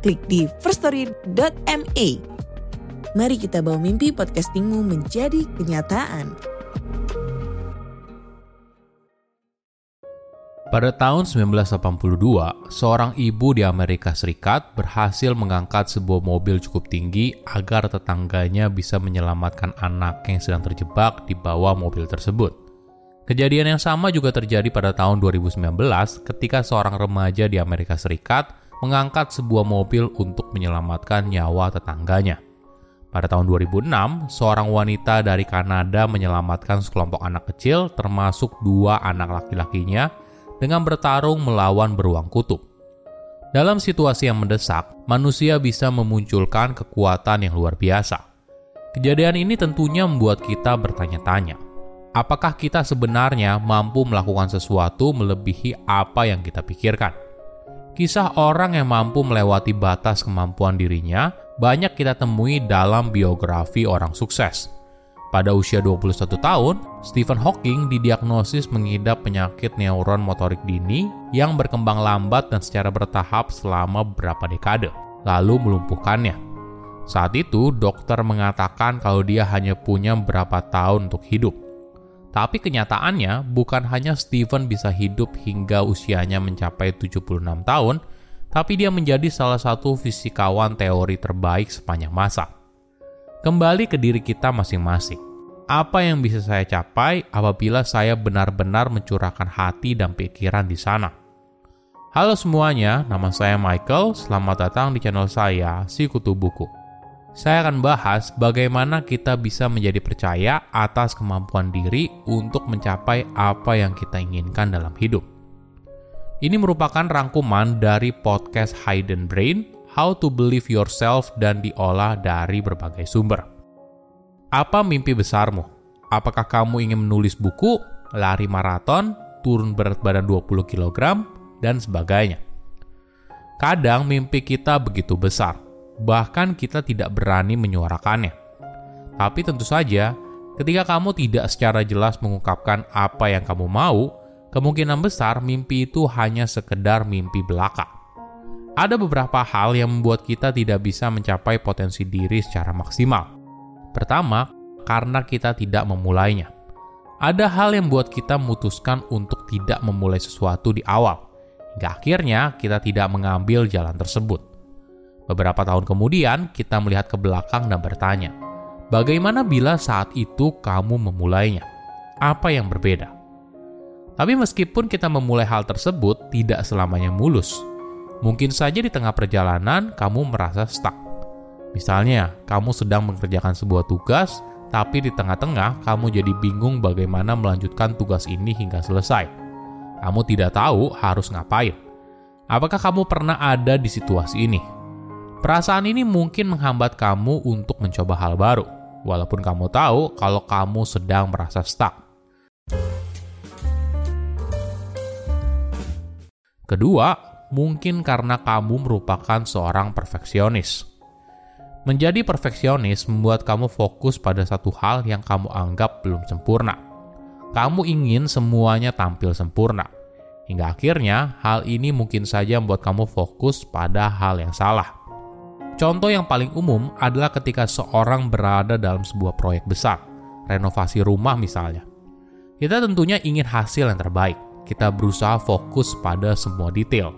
klik di firststory.me. Mari kita bawa mimpi podcastingmu menjadi kenyataan. Pada tahun 1982, seorang ibu di Amerika Serikat berhasil mengangkat sebuah mobil cukup tinggi agar tetangganya bisa menyelamatkan anak yang sedang terjebak di bawah mobil tersebut. Kejadian yang sama juga terjadi pada tahun 2019 ketika seorang remaja di Amerika Serikat mengangkat sebuah mobil untuk menyelamatkan nyawa tetangganya. Pada tahun 2006, seorang wanita dari Kanada menyelamatkan sekelompok anak kecil termasuk dua anak laki-lakinya dengan bertarung melawan beruang kutub. Dalam situasi yang mendesak, manusia bisa memunculkan kekuatan yang luar biasa. Kejadian ini tentunya membuat kita bertanya-tanya, apakah kita sebenarnya mampu melakukan sesuatu melebihi apa yang kita pikirkan? Kisah orang yang mampu melewati batas kemampuan dirinya banyak kita temui dalam biografi orang sukses. Pada usia 21 tahun, Stephen Hawking didiagnosis mengidap penyakit neuron motorik dini yang berkembang lambat dan secara bertahap selama beberapa dekade, lalu melumpuhkannya. Saat itu, dokter mengatakan kalau dia hanya punya beberapa tahun untuk hidup. Tapi kenyataannya, bukan hanya Stephen bisa hidup hingga usianya mencapai 76 tahun, tapi dia menjadi salah satu fisikawan teori terbaik sepanjang masa. Kembali ke diri kita masing-masing. Apa yang bisa saya capai apabila saya benar-benar mencurahkan hati dan pikiran di sana? Halo semuanya, nama saya Michael. Selamat datang di channel saya, Si Kutu Buku. Saya akan bahas bagaimana kita bisa menjadi percaya atas kemampuan diri untuk mencapai apa yang kita inginkan dalam hidup. Ini merupakan rangkuman dari podcast Hidden Brain How to Believe Yourself dan diolah dari berbagai sumber. Apa mimpi besarmu? Apakah kamu ingin menulis buku, lari maraton, turun berat badan 20 kg, dan sebagainya? Kadang mimpi kita begitu besar, bahkan kita tidak berani menyuarakannya. Tapi tentu saja, ketika kamu tidak secara jelas mengungkapkan apa yang kamu mau, kemungkinan besar mimpi itu hanya sekedar mimpi belaka ada beberapa hal yang membuat kita tidak bisa mencapai potensi diri secara maksimal. Pertama, karena kita tidak memulainya. Ada hal yang membuat kita memutuskan untuk tidak memulai sesuatu di awal, hingga akhirnya kita tidak mengambil jalan tersebut. Beberapa tahun kemudian, kita melihat ke belakang dan bertanya, bagaimana bila saat itu kamu memulainya? Apa yang berbeda? Tapi meskipun kita memulai hal tersebut, tidak selamanya mulus Mungkin saja di tengah perjalanan kamu merasa stuck. Misalnya, kamu sedang mengerjakan sebuah tugas, tapi di tengah-tengah kamu jadi bingung bagaimana melanjutkan tugas ini hingga selesai. Kamu tidak tahu harus ngapain. Apakah kamu pernah ada di situasi ini? Perasaan ini mungkin menghambat kamu untuk mencoba hal baru, walaupun kamu tahu kalau kamu sedang merasa stuck. Kedua, mungkin karena kamu merupakan seorang perfeksionis. Menjadi perfeksionis membuat kamu fokus pada satu hal yang kamu anggap belum sempurna. Kamu ingin semuanya tampil sempurna. Hingga akhirnya, hal ini mungkin saja membuat kamu fokus pada hal yang salah. Contoh yang paling umum adalah ketika seorang berada dalam sebuah proyek besar, renovasi rumah misalnya. Kita tentunya ingin hasil yang terbaik. Kita berusaha fokus pada semua detail,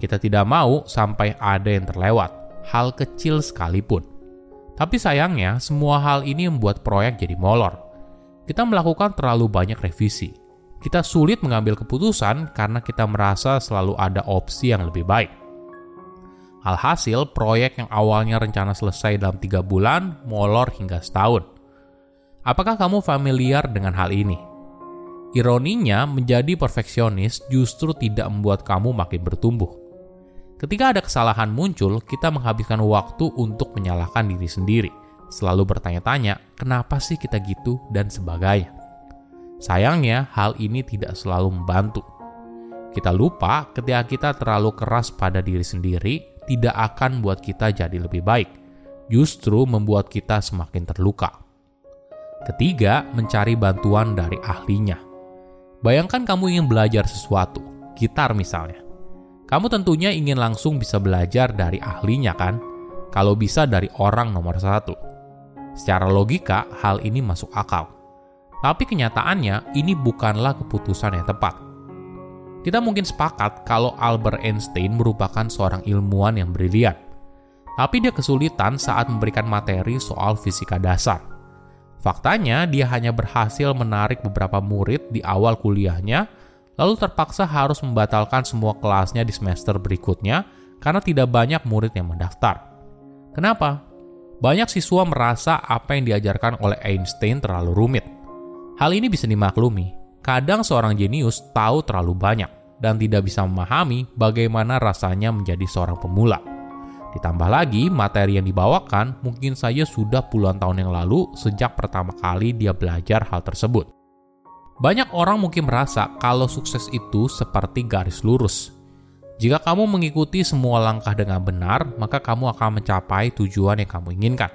kita tidak mau sampai ada yang terlewat, hal kecil sekalipun. Tapi sayangnya, semua hal ini membuat proyek jadi molor. Kita melakukan terlalu banyak revisi. Kita sulit mengambil keputusan karena kita merasa selalu ada opsi yang lebih baik. Alhasil, proyek yang awalnya rencana selesai dalam tiga bulan, molor hingga setahun. Apakah kamu familiar dengan hal ini? Ironinya, menjadi perfeksionis justru tidak membuat kamu makin bertumbuh Ketika ada kesalahan muncul, kita menghabiskan waktu untuk menyalahkan diri sendiri, selalu bertanya-tanya, "Kenapa sih kita gitu?" dan sebagainya. Sayangnya, hal ini tidak selalu membantu. Kita lupa ketika kita terlalu keras pada diri sendiri, tidak akan buat kita jadi lebih baik, justru membuat kita semakin terluka. Ketiga, mencari bantuan dari ahlinya. Bayangkan kamu ingin belajar sesuatu, gitar misalnya. Kamu tentunya ingin langsung bisa belajar dari ahlinya kan? Kalau bisa dari orang nomor satu. Secara logika, hal ini masuk akal. Tapi kenyataannya, ini bukanlah keputusan yang tepat. Kita mungkin sepakat kalau Albert Einstein merupakan seorang ilmuwan yang brilian. Tapi dia kesulitan saat memberikan materi soal fisika dasar. Faktanya, dia hanya berhasil menarik beberapa murid di awal kuliahnya lalu terpaksa harus membatalkan semua kelasnya di semester berikutnya karena tidak banyak murid yang mendaftar. Kenapa? Banyak siswa merasa apa yang diajarkan oleh Einstein terlalu rumit. Hal ini bisa dimaklumi. Kadang seorang jenius tahu terlalu banyak dan tidak bisa memahami bagaimana rasanya menjadi seorang pemula. Ditambah lagi, materi yang dibawakan mungkin saja sudah puluhan tahun yang lalu sejak pertama kali dia belajar hal tersebut. Banyak orang mungkin merasa kalau sukses itu seperti garis lurus. Jika kamu mengikuti semua langkah dengan benar, maka kamu akan mencapai tujuan yang kamu inginkan.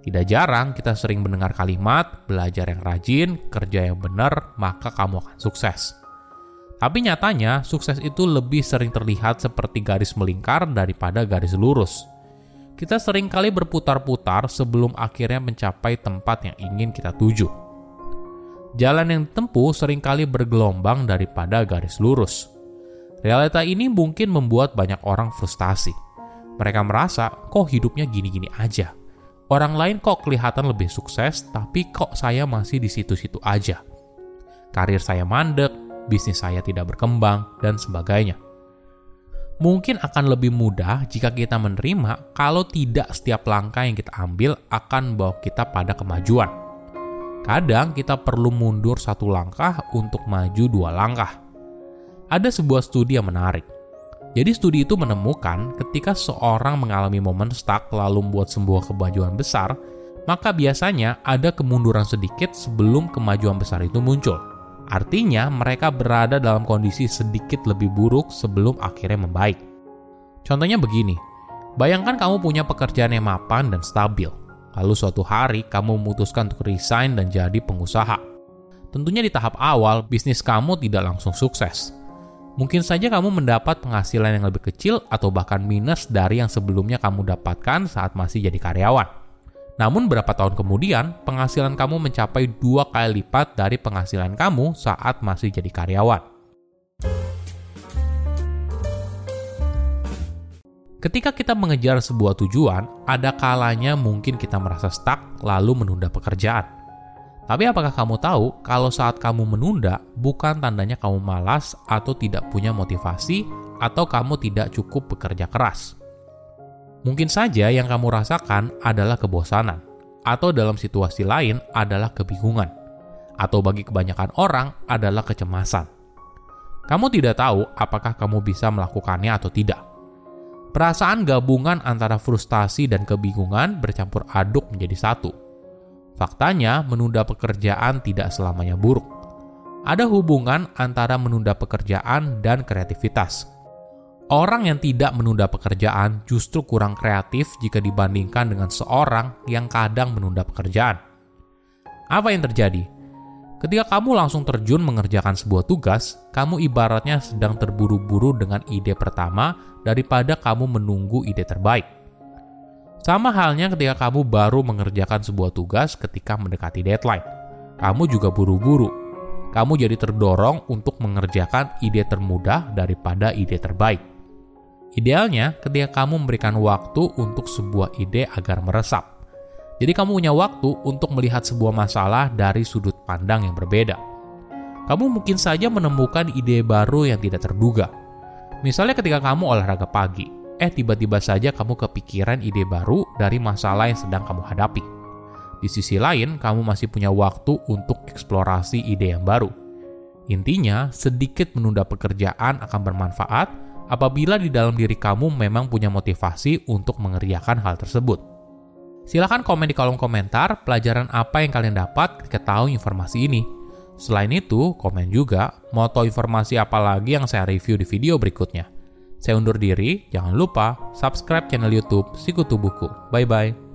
Tidak jarang kita sering mendengar kalimat, belajar yang rajin, kerja yang benar, maka kamu akan sukses. Tapi nyatanya, sukses itu lebih sering terlihat seperti garis melingkar daripada garis lurus. Kita sering kali berputar-putar sebelum akhirnya mencapai tempat yang ingin kita tuju. Jalan yang ditempuh sering kali bergelombang daripada garis lurus. Realita ini mungkin membuat banyak orang frustasi. Mereka merasa, kok hidupnya gini-gini aja. Orang lain kok kelihatan lebih sukses, tapi kok saya masih di situ-situ aja. Karir saya mandek, bisnis saya tidak berkembang, dan sebagainya. Mungkin akan lebih mudah jika kita menerima kalau tidak setiap langkah yang kita ambil akan membawa kita pada kemajuan Kadang kita perlu mundur satu langkah untuk maju dua langkah. Ada sebuah studi yang menarik. Jadi studi itu menemukan ketika seorang mengalami momen stuck lalu membuat sebuah kemajuan besar, maka biasanya ada kemunduran sedikit sebelum kemajuan besar itu muncul. Artinya mereka berada dalam kondisi sedikit lebih buruk sebelum akhirnya membaik. Contohnya begini, bayangkan kamu punya pekerjaan yang mapan dan stabil. Lalu suatu hari kamu memutuskan untuk resign dan jadi pengusaha. Tentunya di tahap awal bisnis kamu tidak langsung sukses. Mungkin saja kamu mendapat penghasilan yang lebih kecil atau bahkan minus dari yang sebelumnya kamu dapatkan saat masih jadi karyawan. Namun berapa tahun kemudian, penghasilan kamu mencapai dua kali lipat dari penghasilan kamu saat masih jadi karyawan. Ketika kita mengejar sebuah tujuan, ada kalanya mungkin kita merasa stuck lalu menunda pekerjaan. Tapi apakah kamu tahu kalau saat kamu menunda bukan tandanya kamu malas atau tidak punya motivasi atau kamu tidak cukup bekerja keras? Mungkin saja yang kamu rasakan adalah kebosanan, atau dalam situasi lain adalah kebingungan, atau bagi kebanyakan orang adalah kecemasan. Kamu tidak tahu apakah kamu bisa melakukannya atau tidak Perasaan gabungan antara frustasi dan kebingungan bercampur aduk menjadi satu. Faktanya, menunda pekerjaan tidak selamanya buruk. Ada hubungan antara menunda pekerjaan dan kreativitas. Orang yang tidak menunda pekerjaan justru kurang kreatif jika dibandingkan dengan seorang yang kadang menunda pekerjaan. Apa yang terjadi? Ketika kamu langsung terjun mengerjakan sebuah tugas, kamu ibaratnya sedang terburu-buru dengan ide pertama daripada kamu menunggu ide terbaik. Sama halnya ketika kamu baru mengerjakan sebuah tugas ketika mendekati deadline. Kamu juga buru-buru. Kamu jadi terdorong untuk mengerjakan ide termudah daripada ide terbaik. Idealnya, ketika kamu memberikan waktu untuk sebuah ide agar meresap, jadi kamu punya waktu untuk melihat sebuah masalah dari sudut pandang yang berbeda. Kamu mungkin saja menemukan ide baru yang tidak terduga. Misalnya ketika kamu olahraga pagi, eh tiba-tiba saja kamu kepikiran ide baru dari masalah yang sedang kamu hadapi. Di sisi lain, kamu masih punya waktu untuk eksplorasi ide yang baru. Intinya, sedikit menunda pekerjaan akan bermanfaat apabila di dalam diri kamu memang punya motivasi untuk mengerjakan hal tersebut. Silahkan komen di kolom komentar pelajaran apa yang kalian dapat ketika tahu informasi ini. Selain itu, komen juga tahu informasi apa lagi yang saya review di video berikutnya. Saya undur diri, jangan lupa subscribe channel YouTube Sikutu Buku. Bye bye.